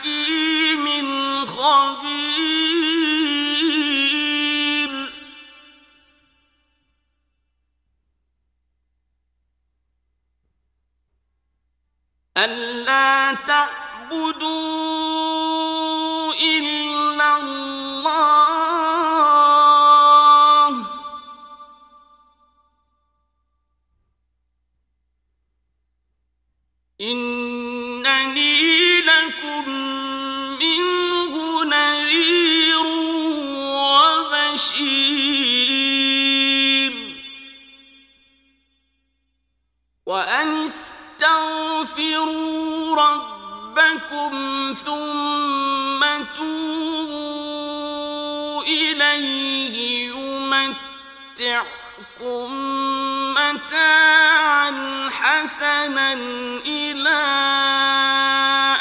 حكيم خبير. ربكم ثم توبوا إليه يمتعكم متاعا حسنا إلى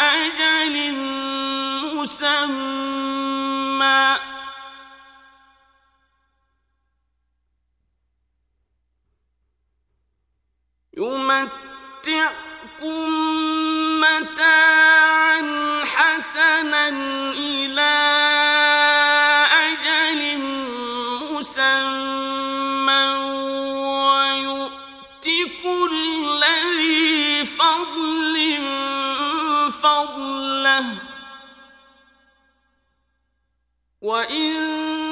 أجل مسمى. يمتعكم متاعا حسنا إلى أجل مسمى كل ذي فضل فضله. وإن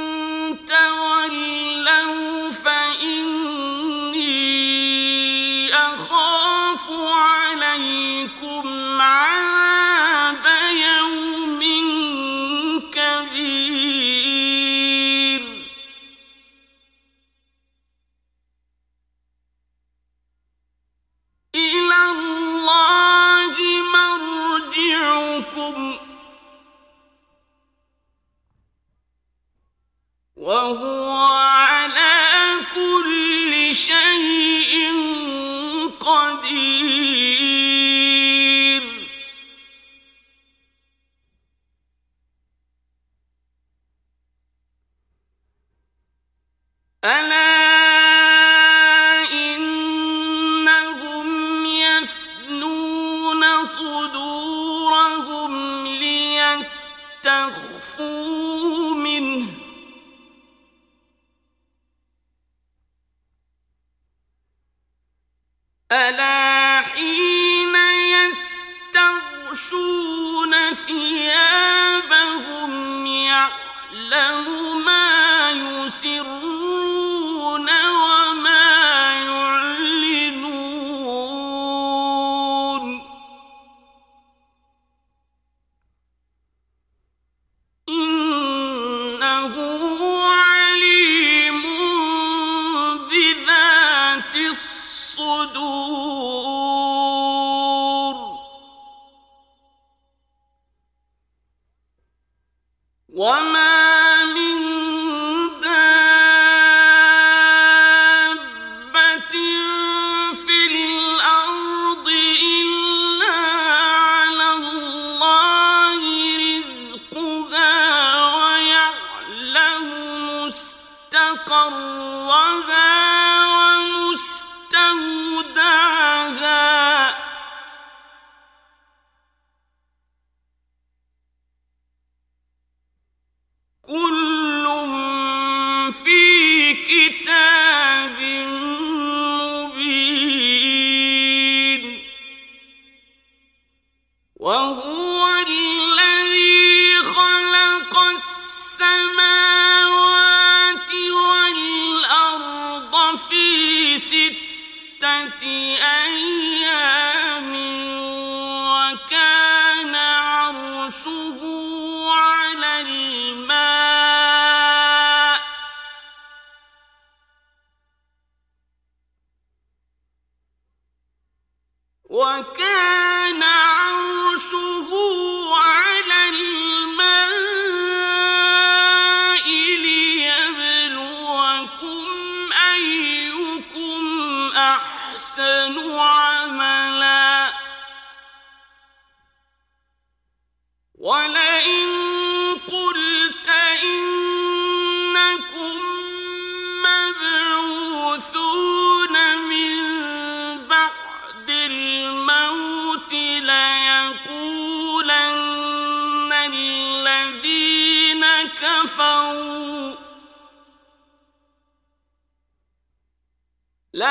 ألا لو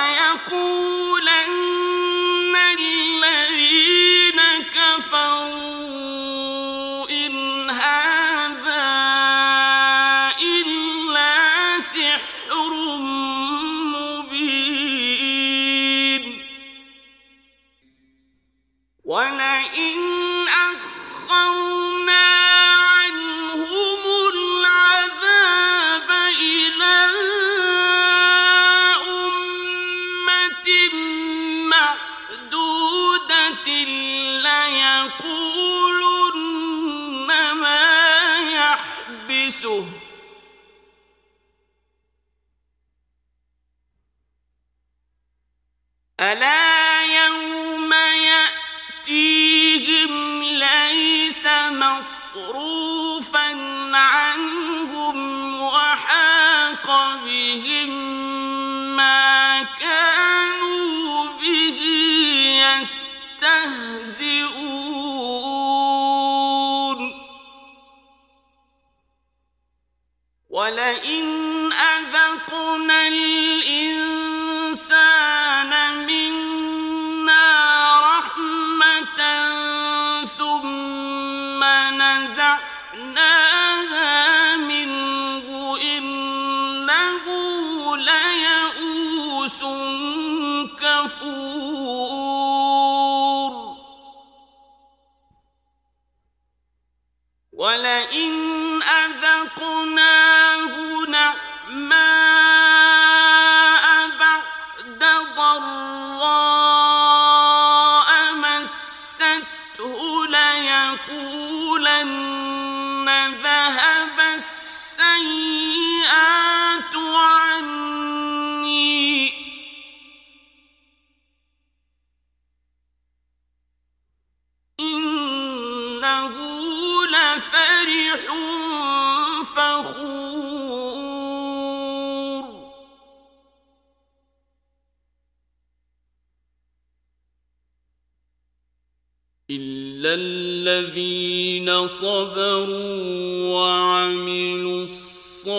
الذين صبروا وعملوا الصالحات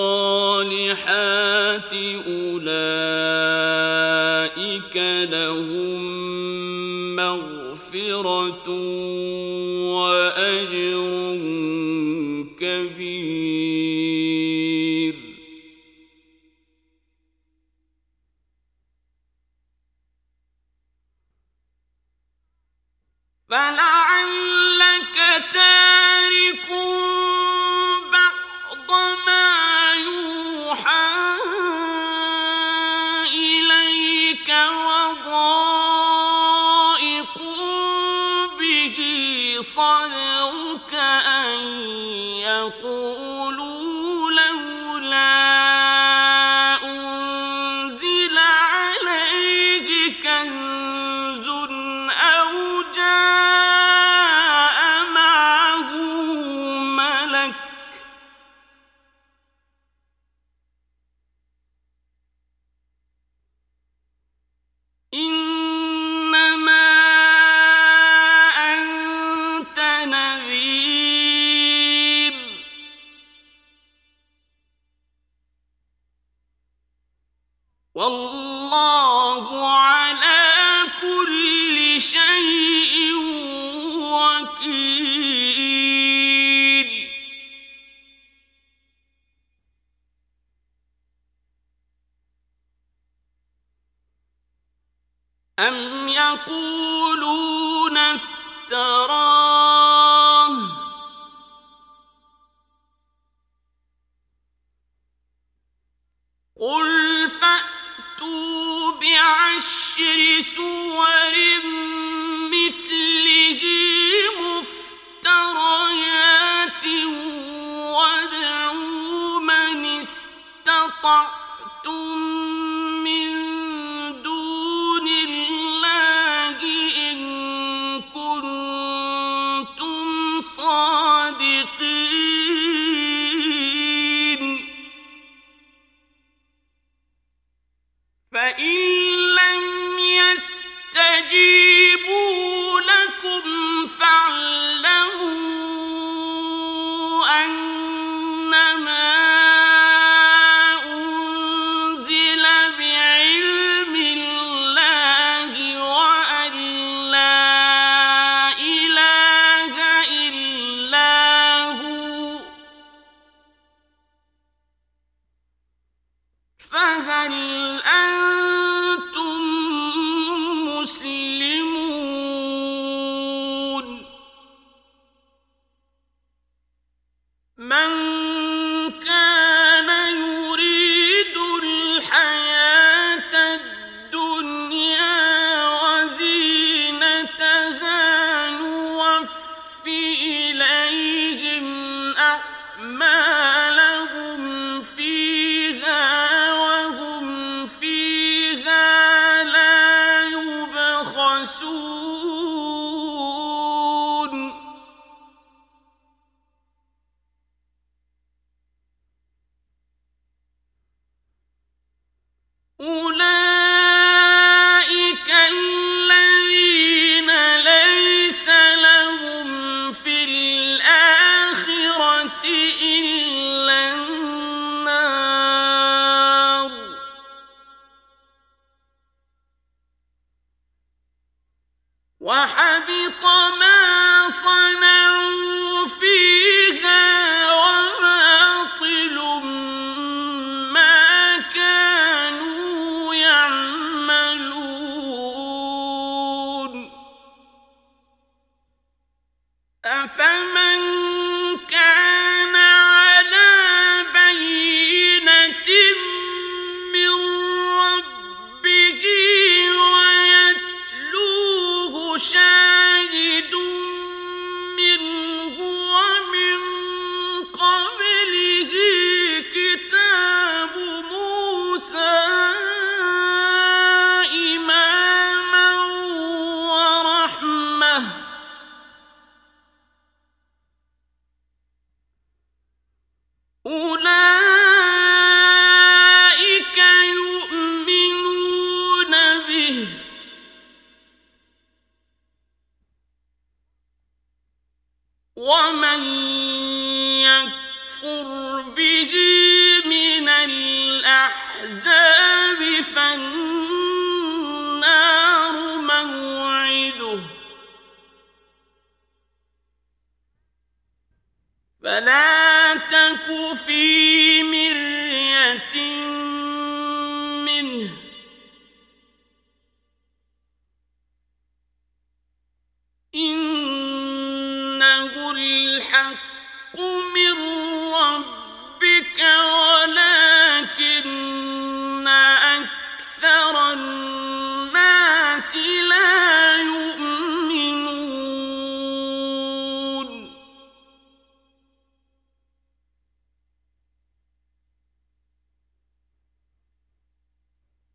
أولئك لهم مغفرة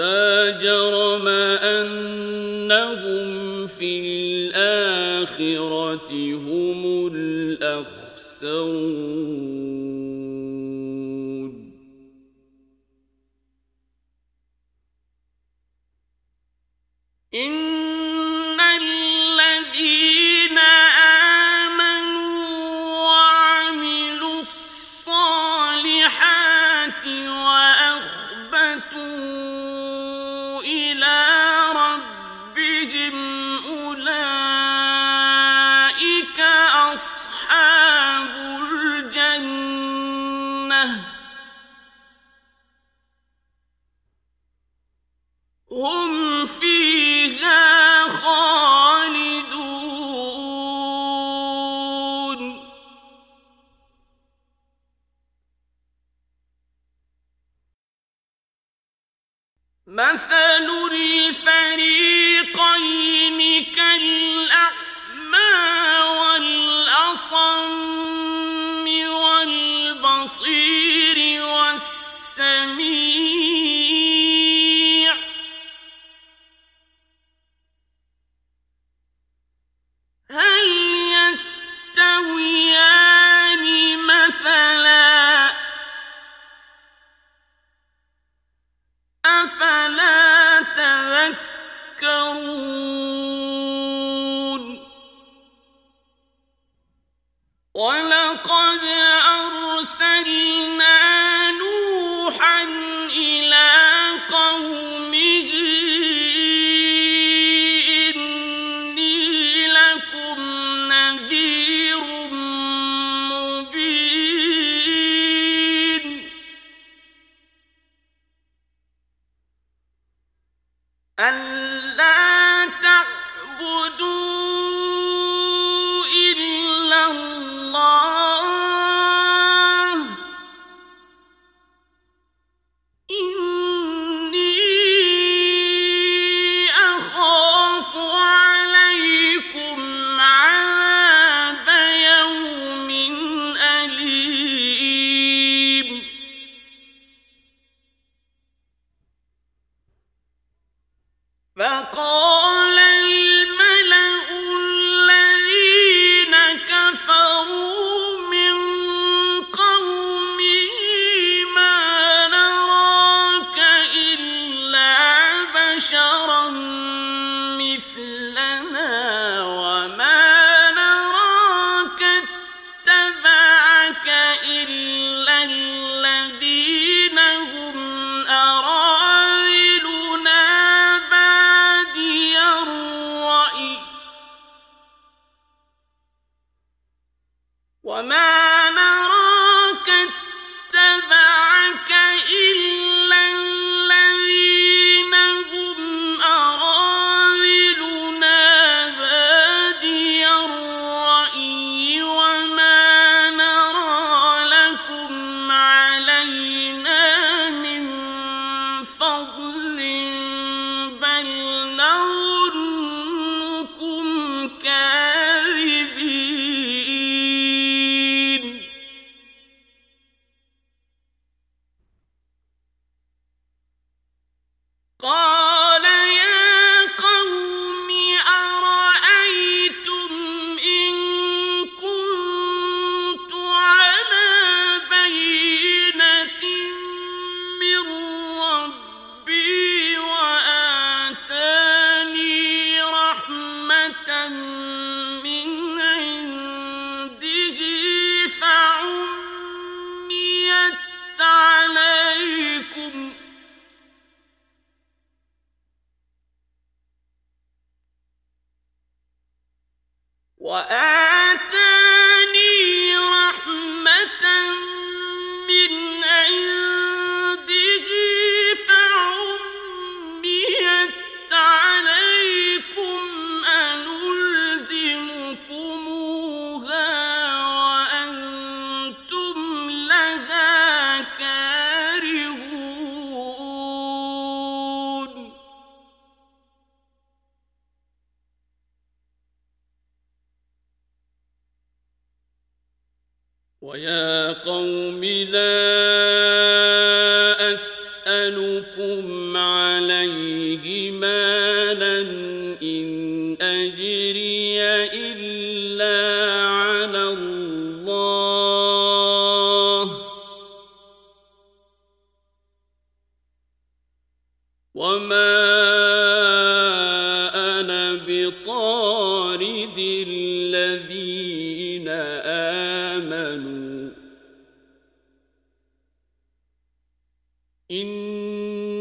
لا جرم أنهم في الآخرة هم الأخسرون.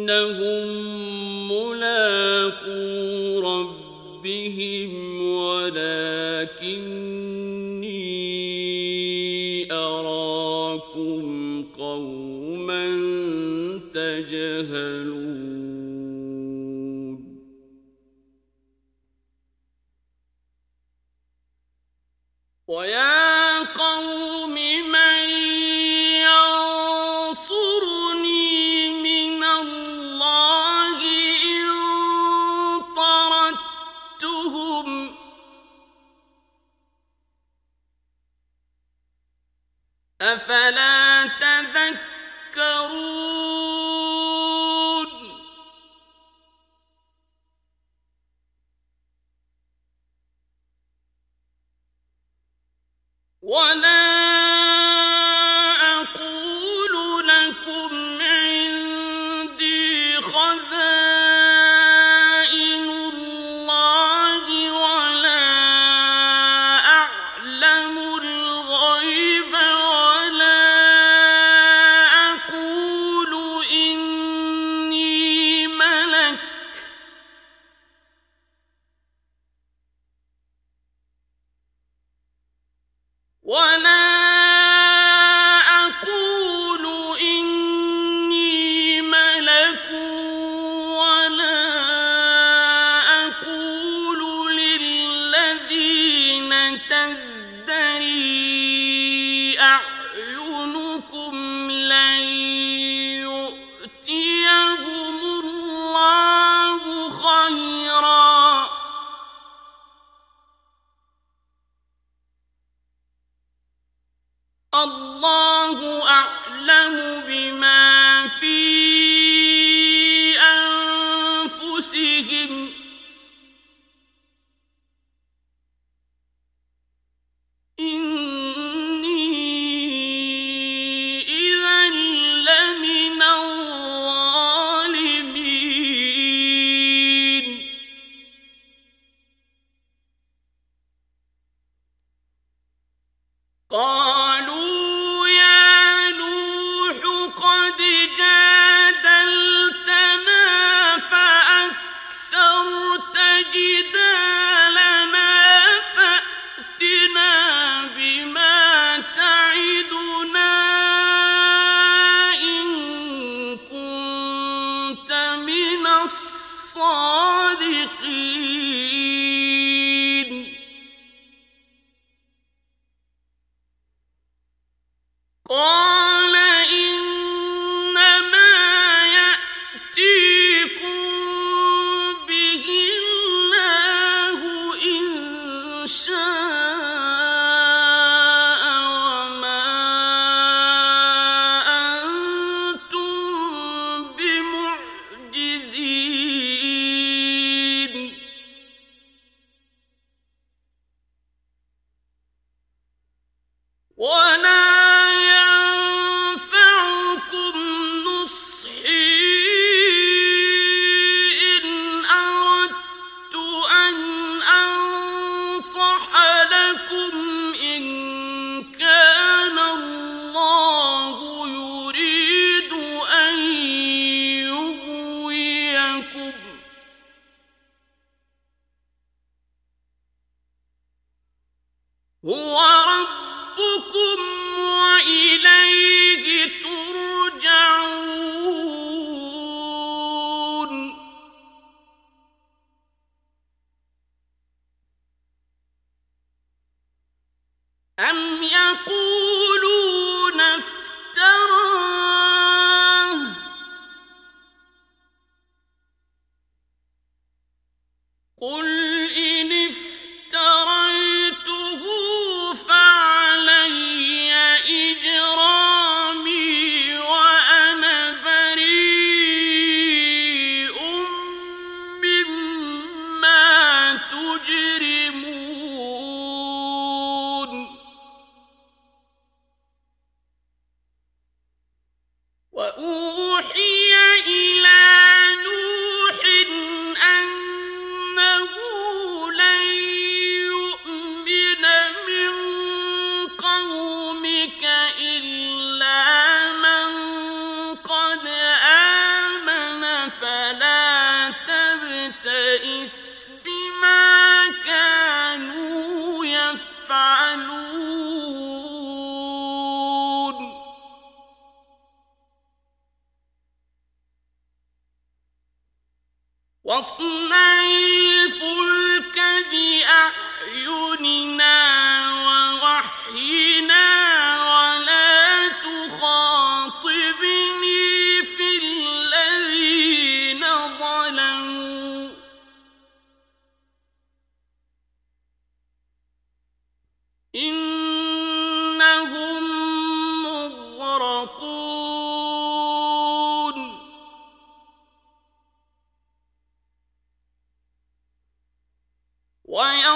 إنهم ملاقو ربهم ولكني أراكم قوما تجهلون. الصادقين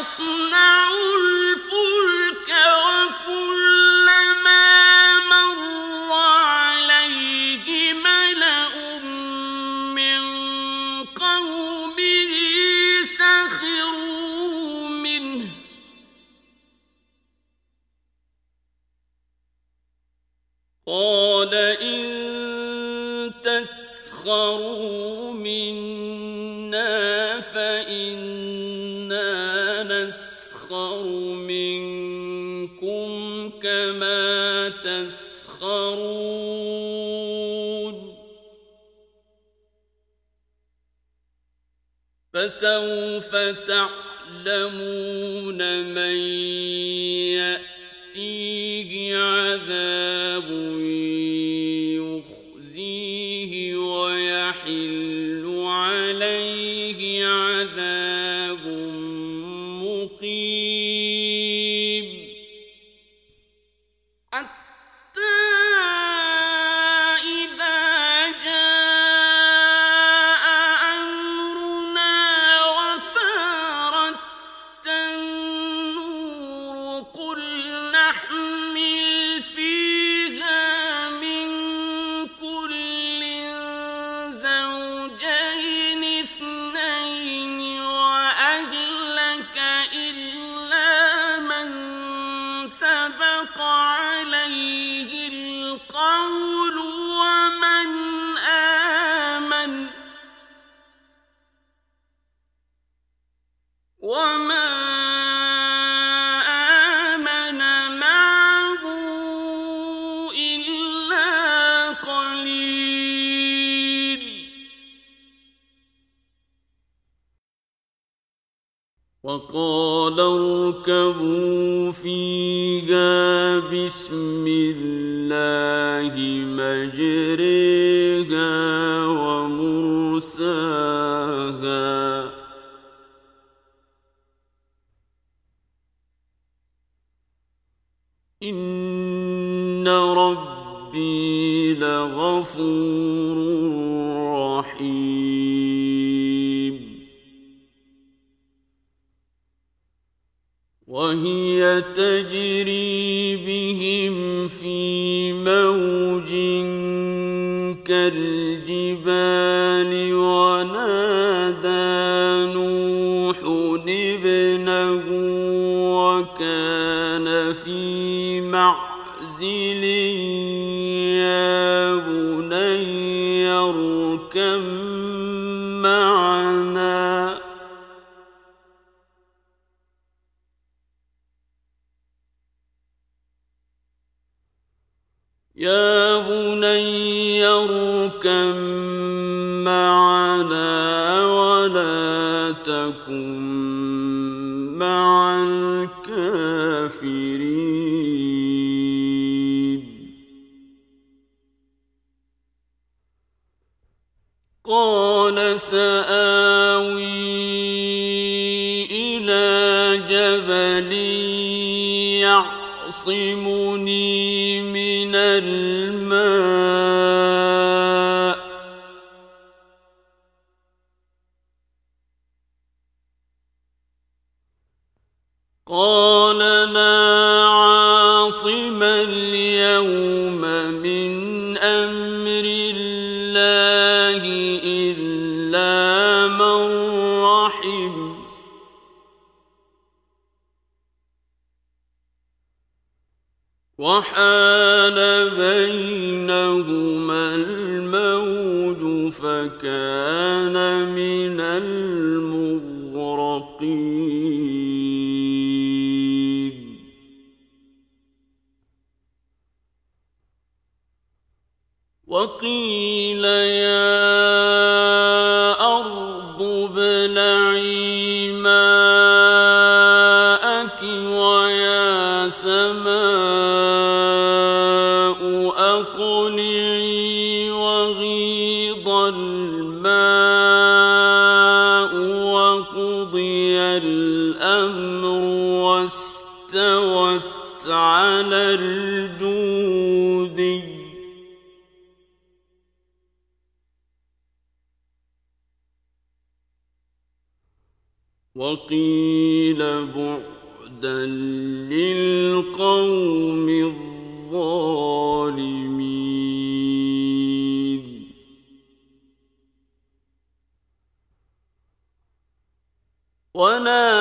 خلصنا فسوف تعلمون من واركبوا فيها بسم الله مجريها ومرساها وهي تجري بهم في موج كالجبال ونادى نوح ابنه وكان في معزل يا بني اركب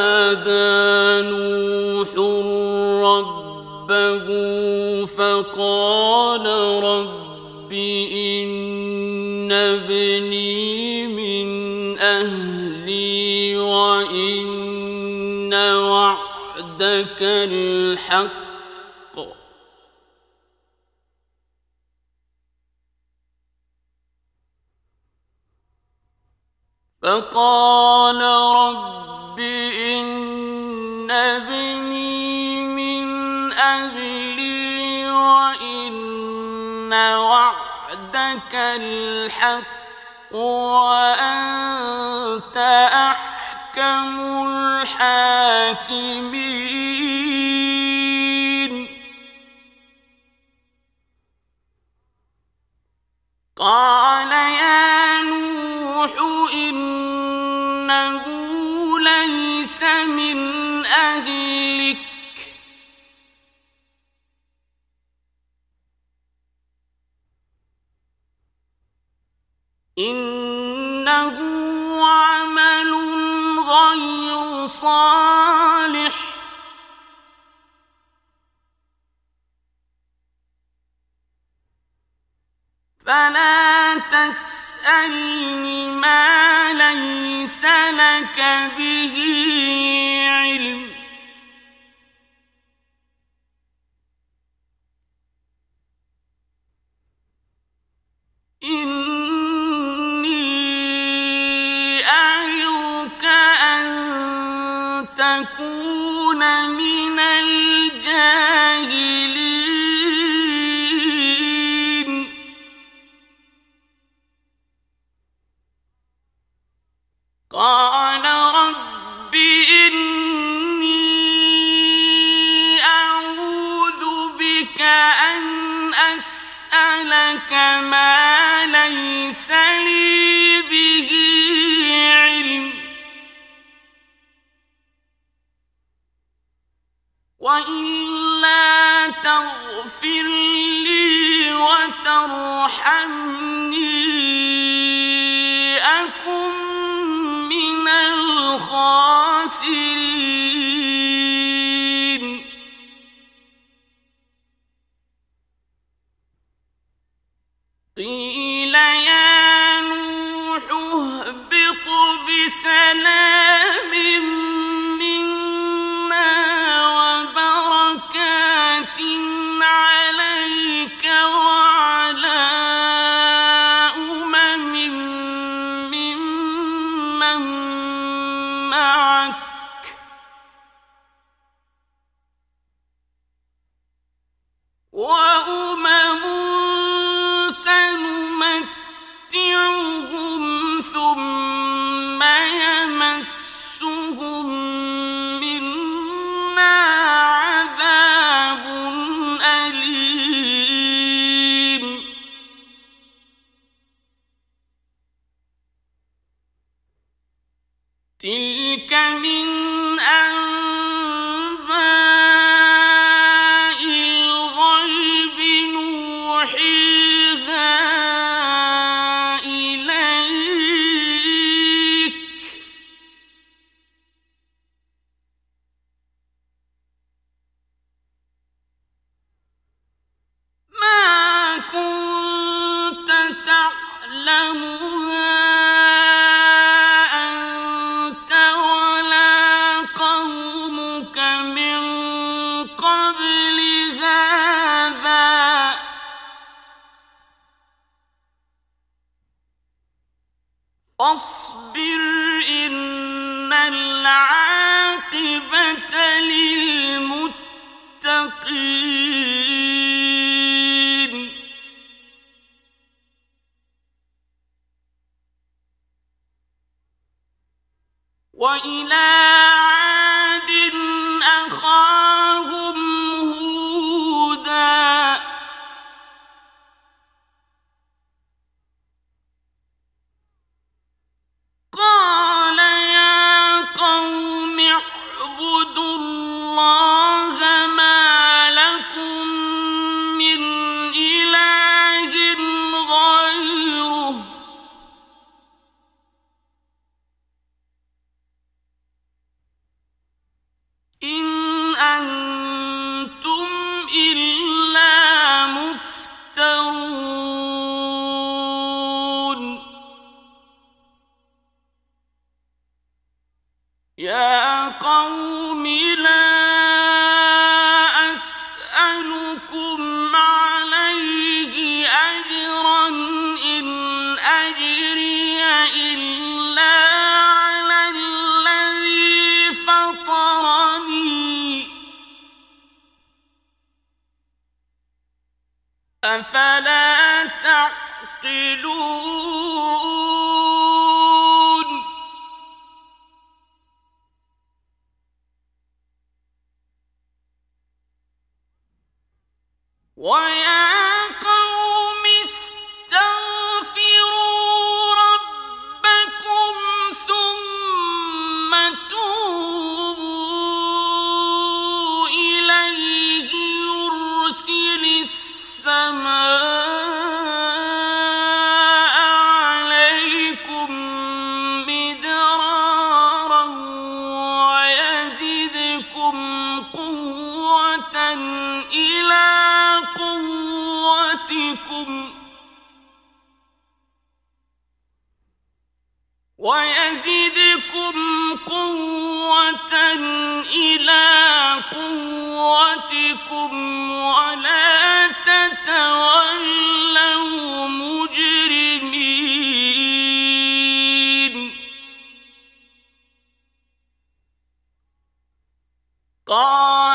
ونادى نوح ربه فقال رب إن ابني من أهلي وإن وعدك الحق. فقال وعدك الحق وأنت أحكم الحاكمين. قال يا نوح إنه ليس من أهلك إنه عمل غير صالح. فلا تسألني ما ليس لك به علم. إني تكون من الجاهلين. قال رب إني أعوذ بك أن أسألك ما ليس لي وإلا تغفر لي وترحمني أكن من الخاسرين. قيل يا نوح اهبط بسلام أفلا تعقلون؟ ويزدكم قوة إلى قوتكم ولا تتولوا مجرمين. قال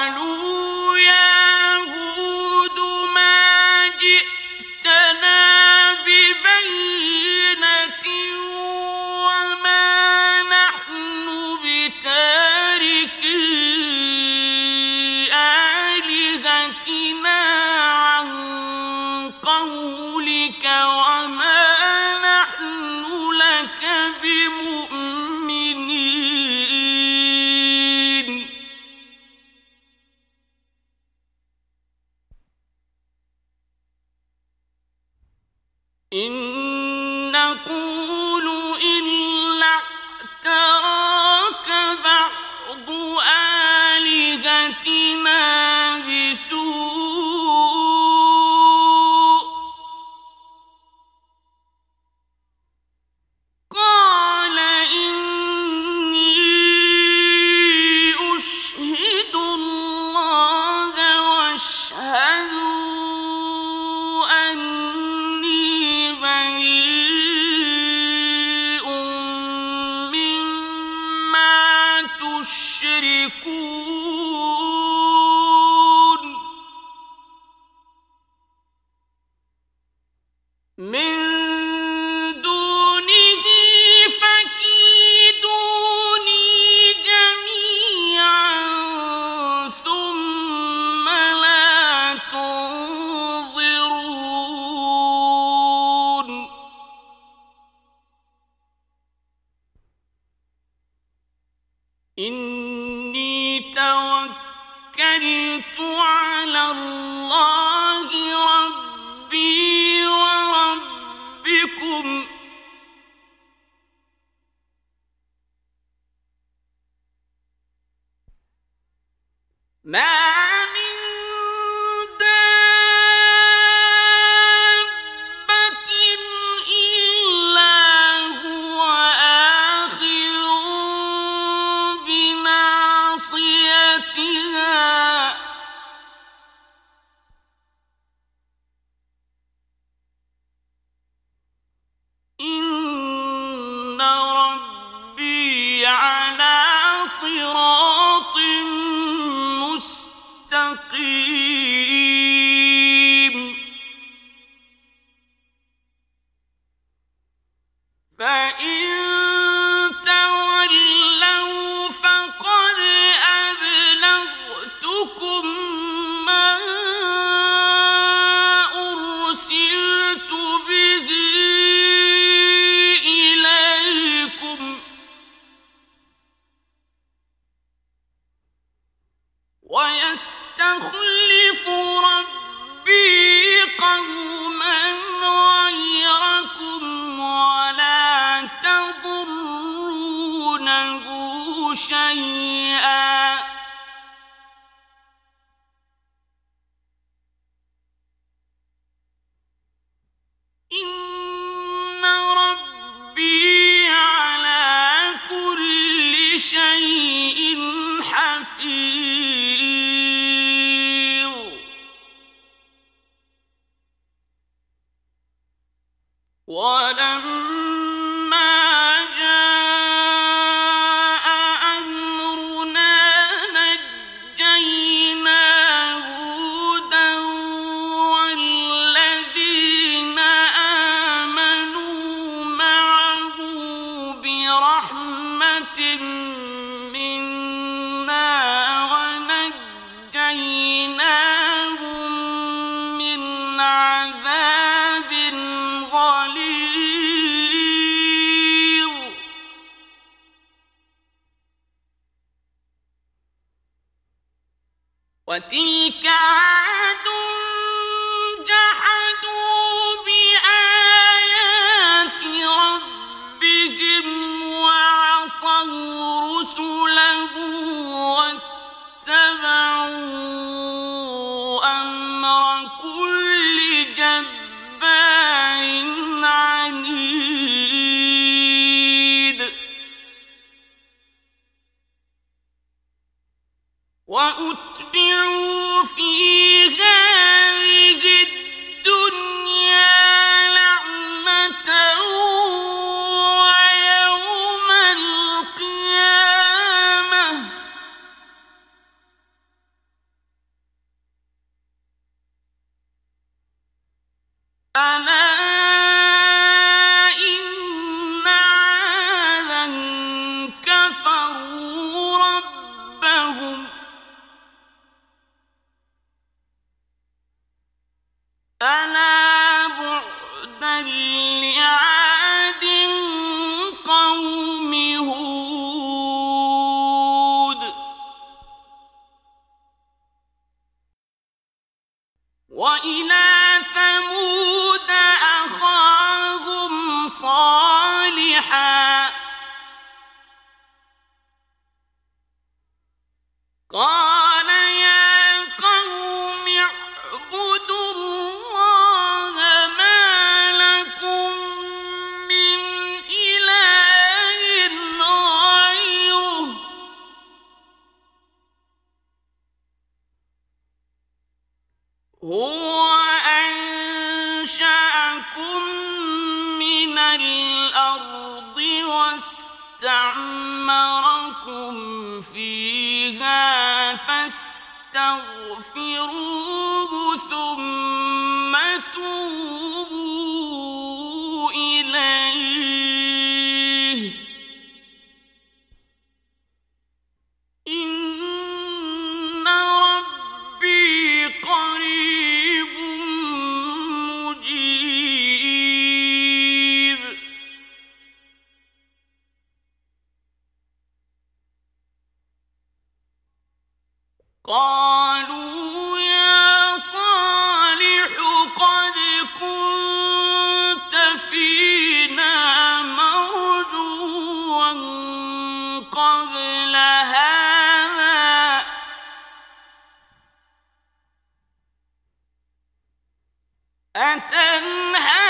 أتنهانا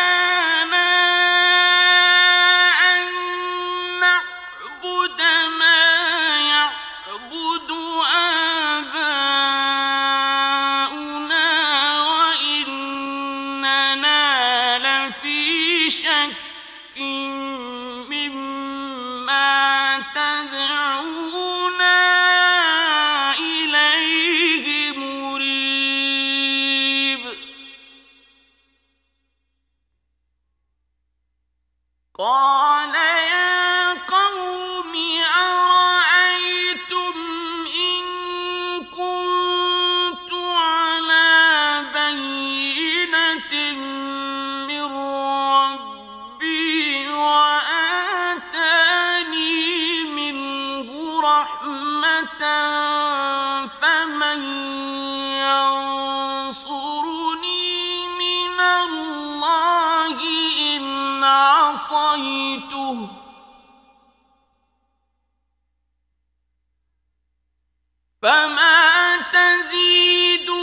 فما تزيدونني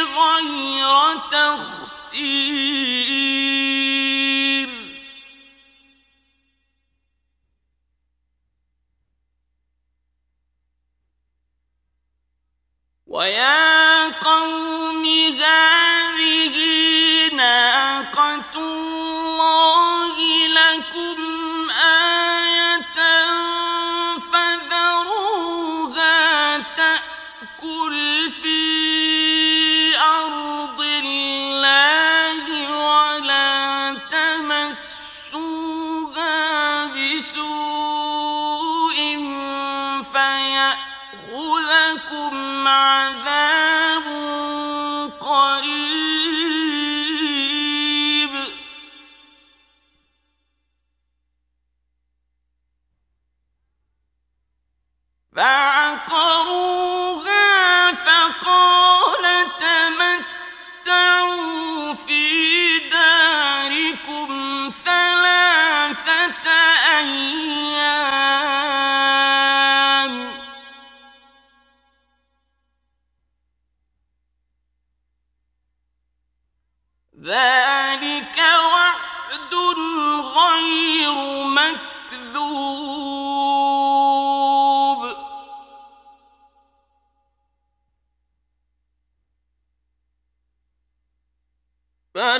غير تخسير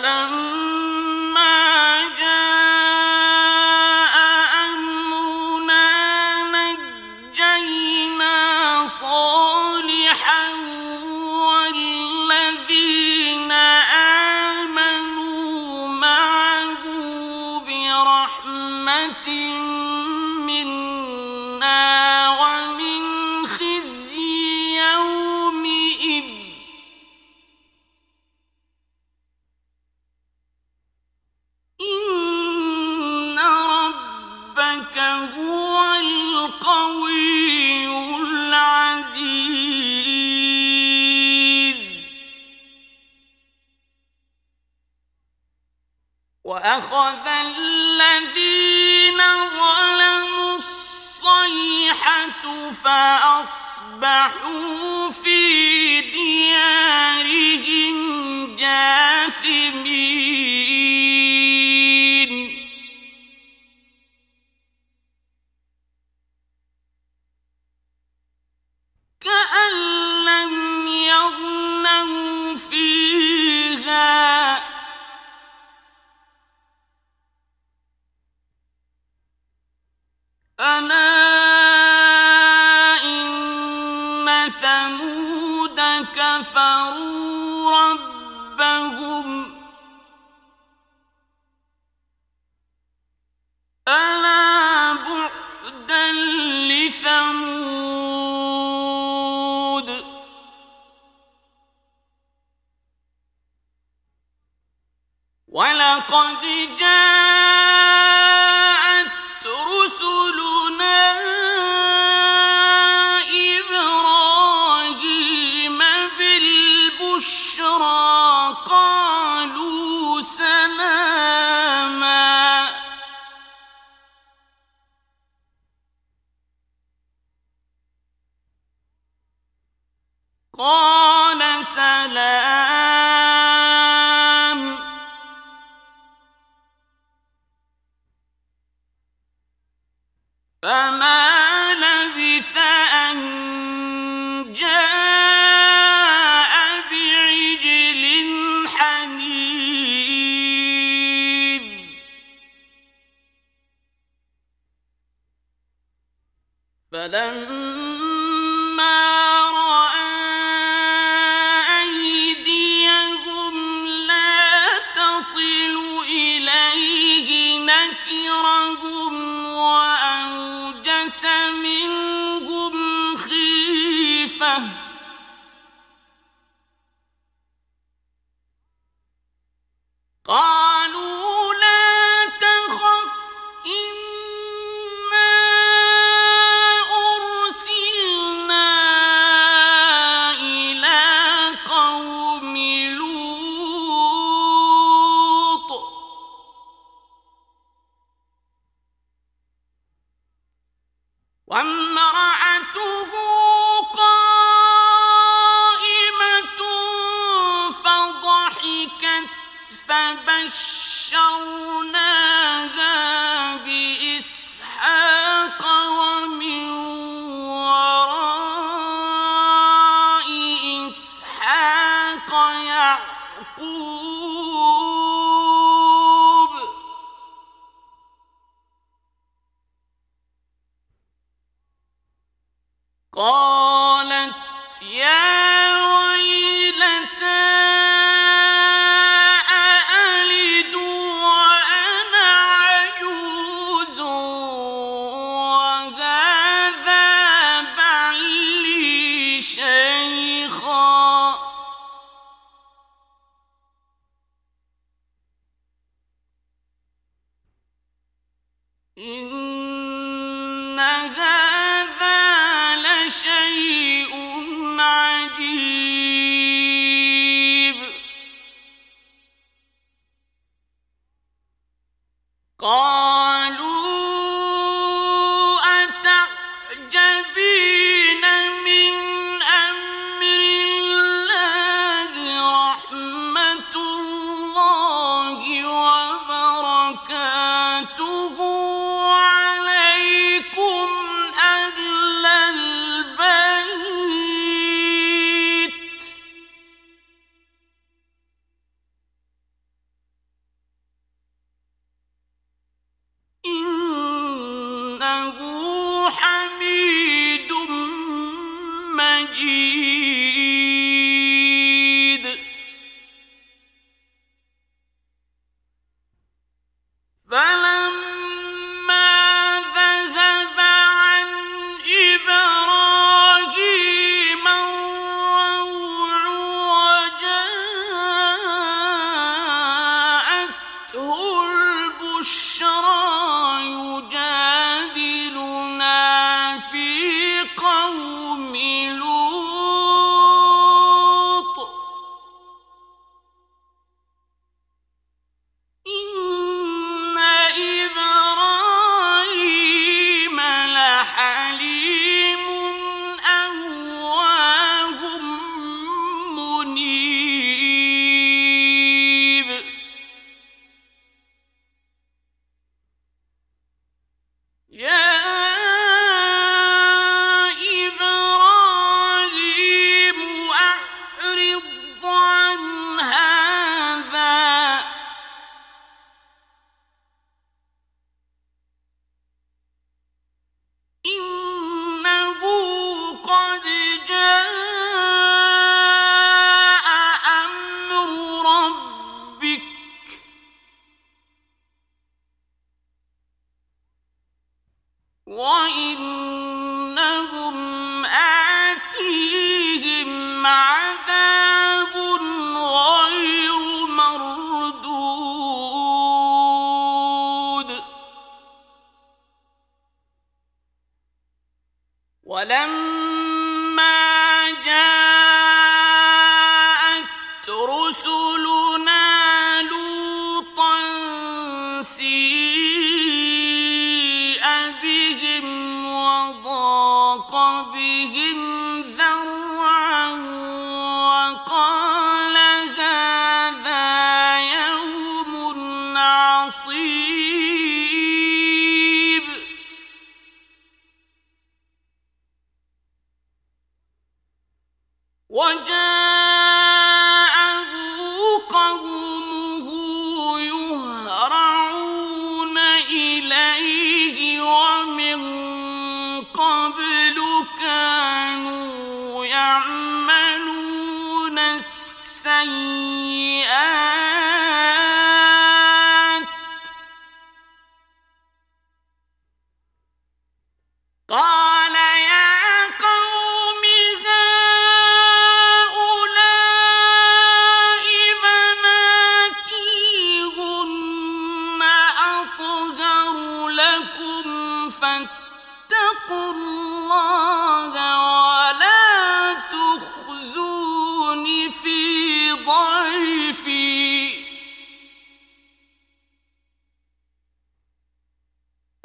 أَمْ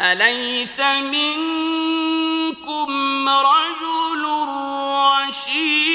أليس منكم رجل رشيد؟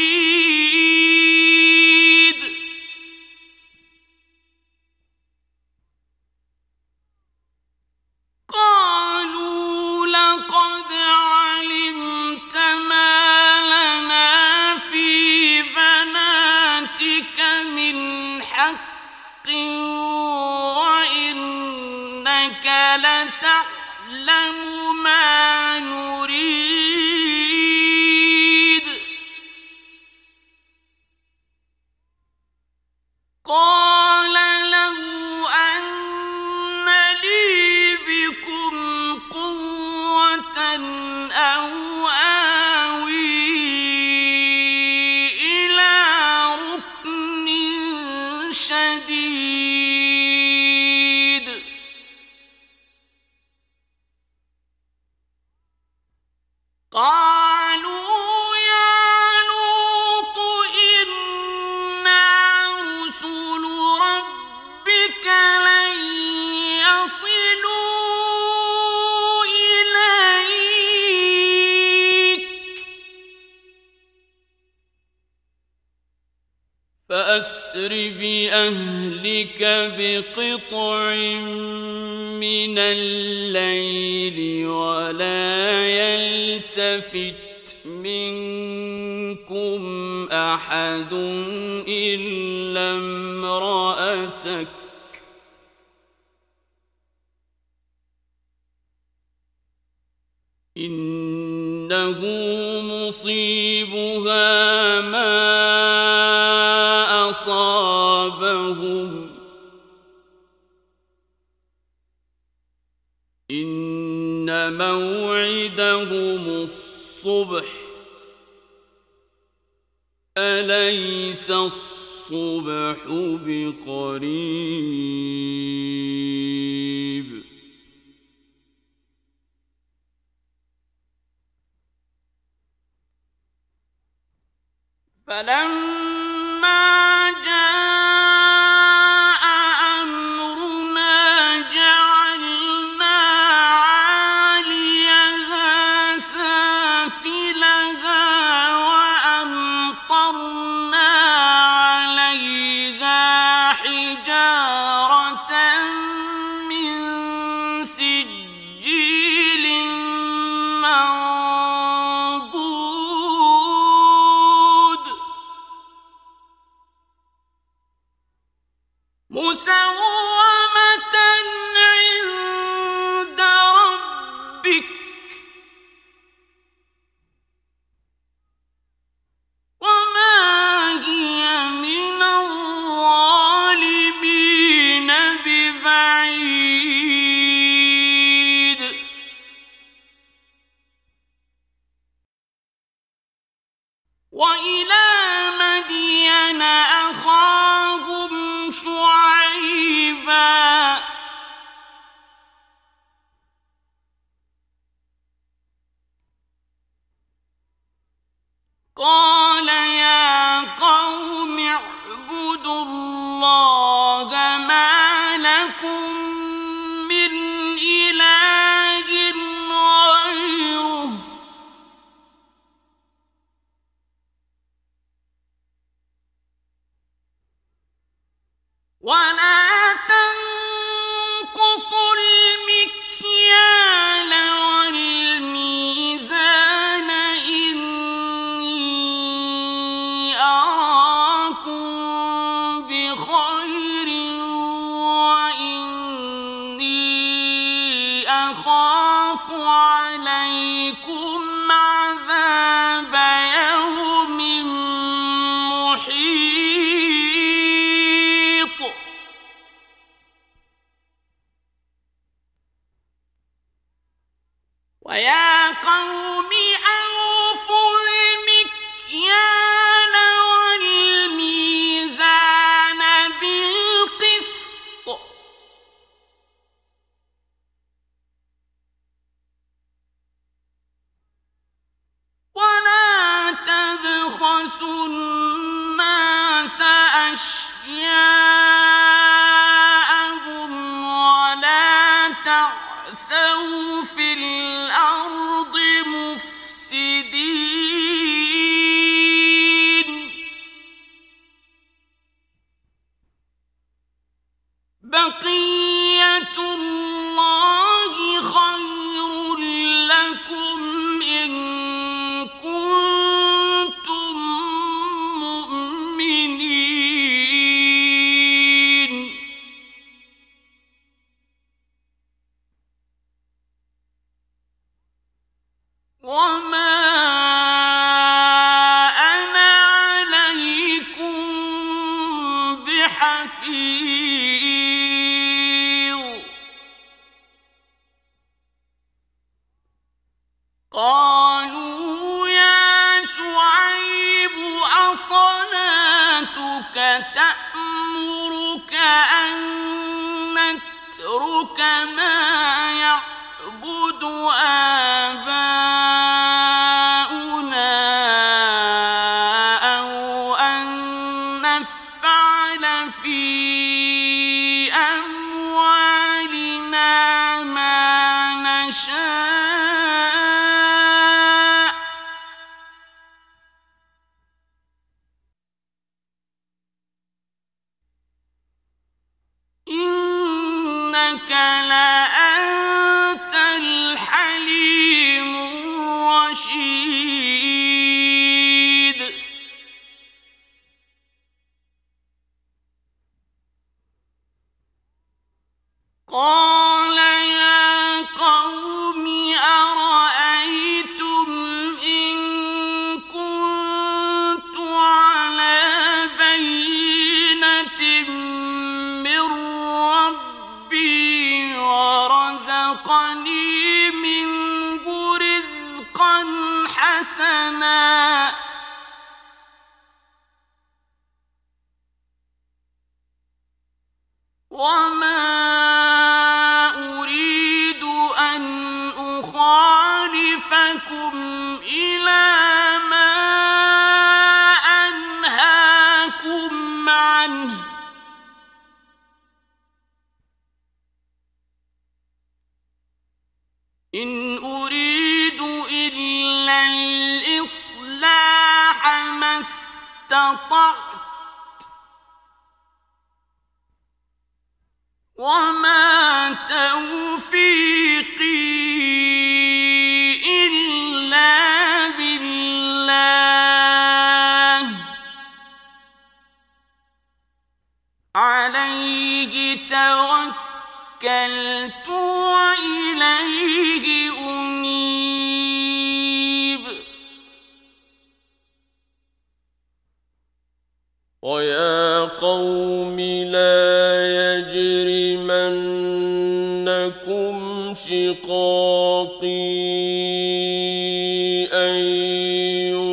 يأتيك بقطع من الليل ولا يلتفت منكم أحد. ليس الصبح بقريب.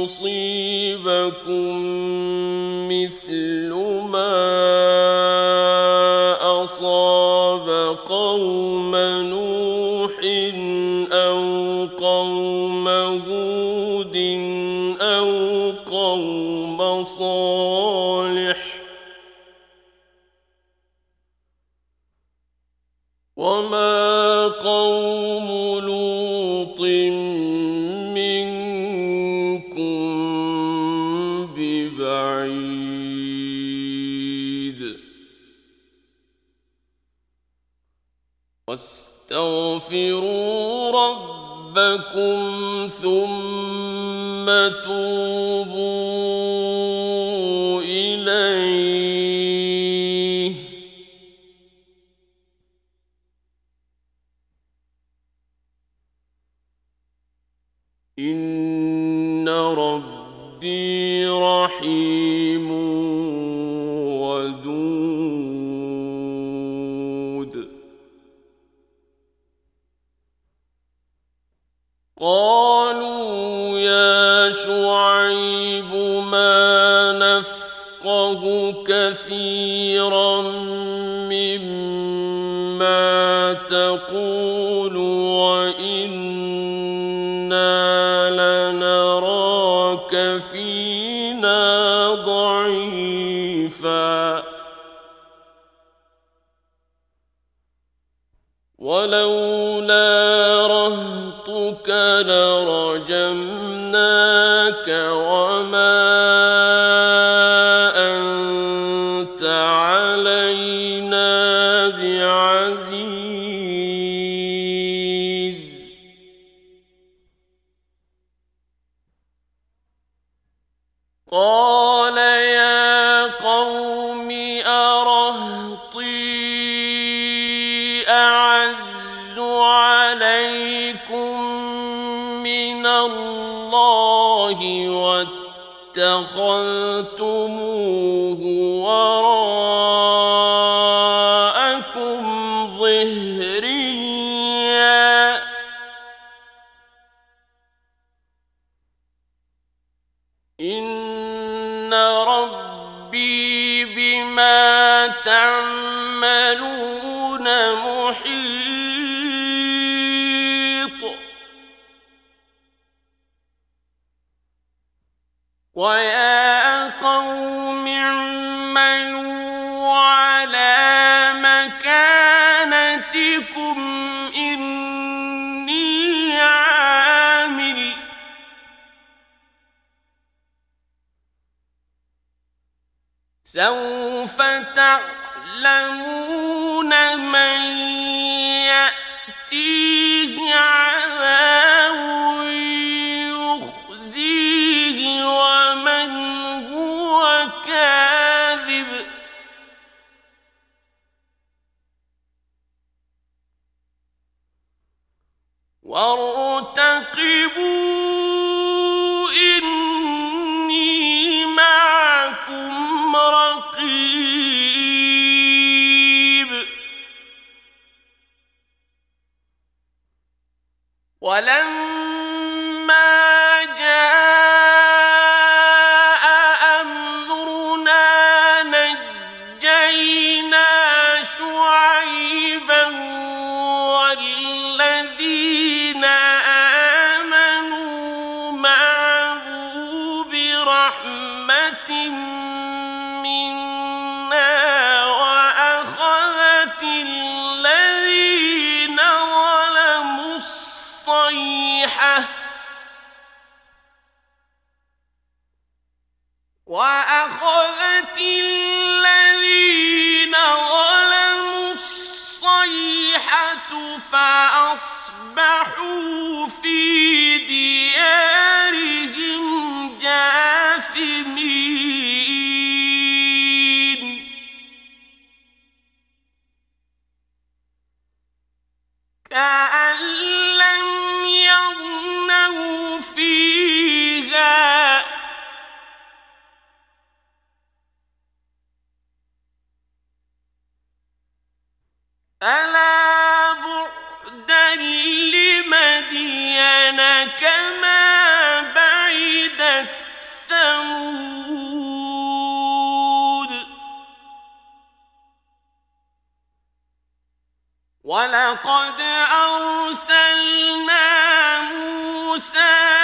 يصيبكم ويا قوم على مكانتكم إني عامل. سوف تعلمون من مرتقبون لقد أرسلنا موسى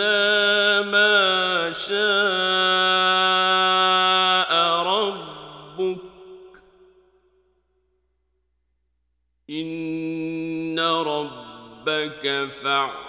إلا ما شاء ربك. إن ربك فعال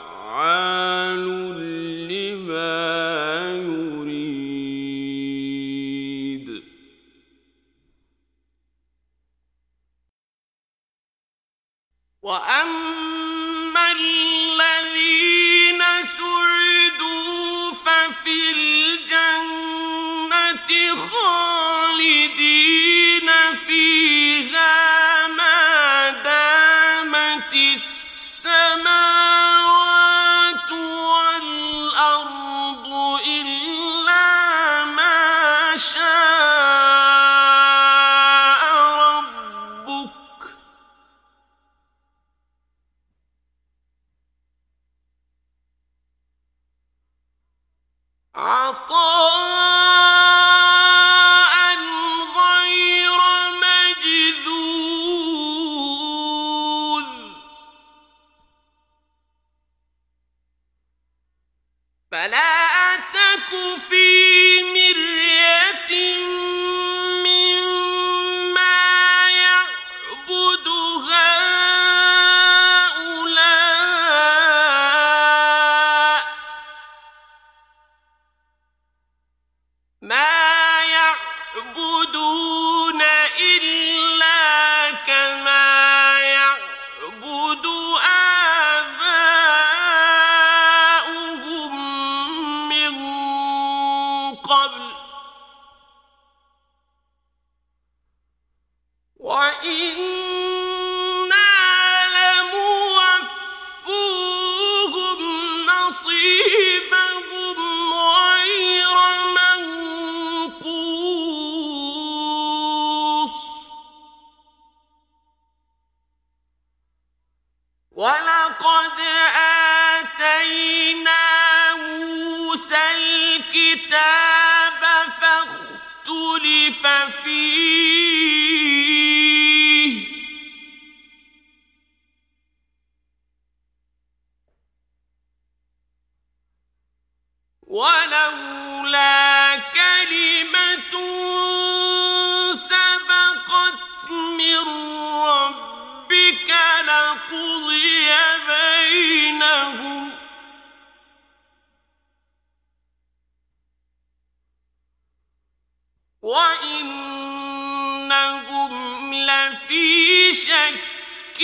لفي شك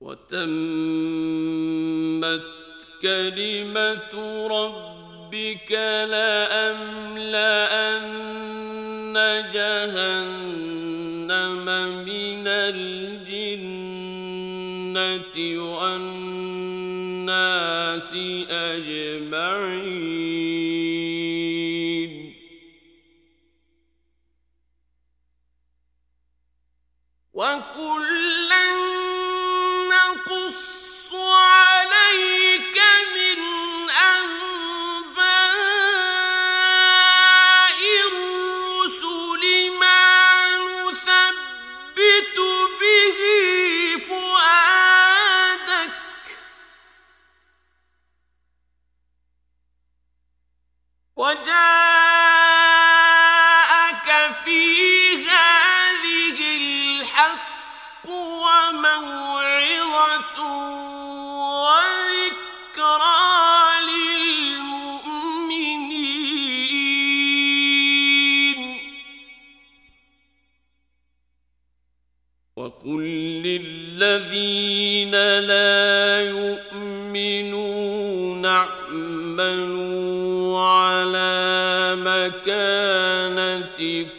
وتمت كلمة ربك لأملأن جهنم من الجنة والناس أجمعين. مكانتكم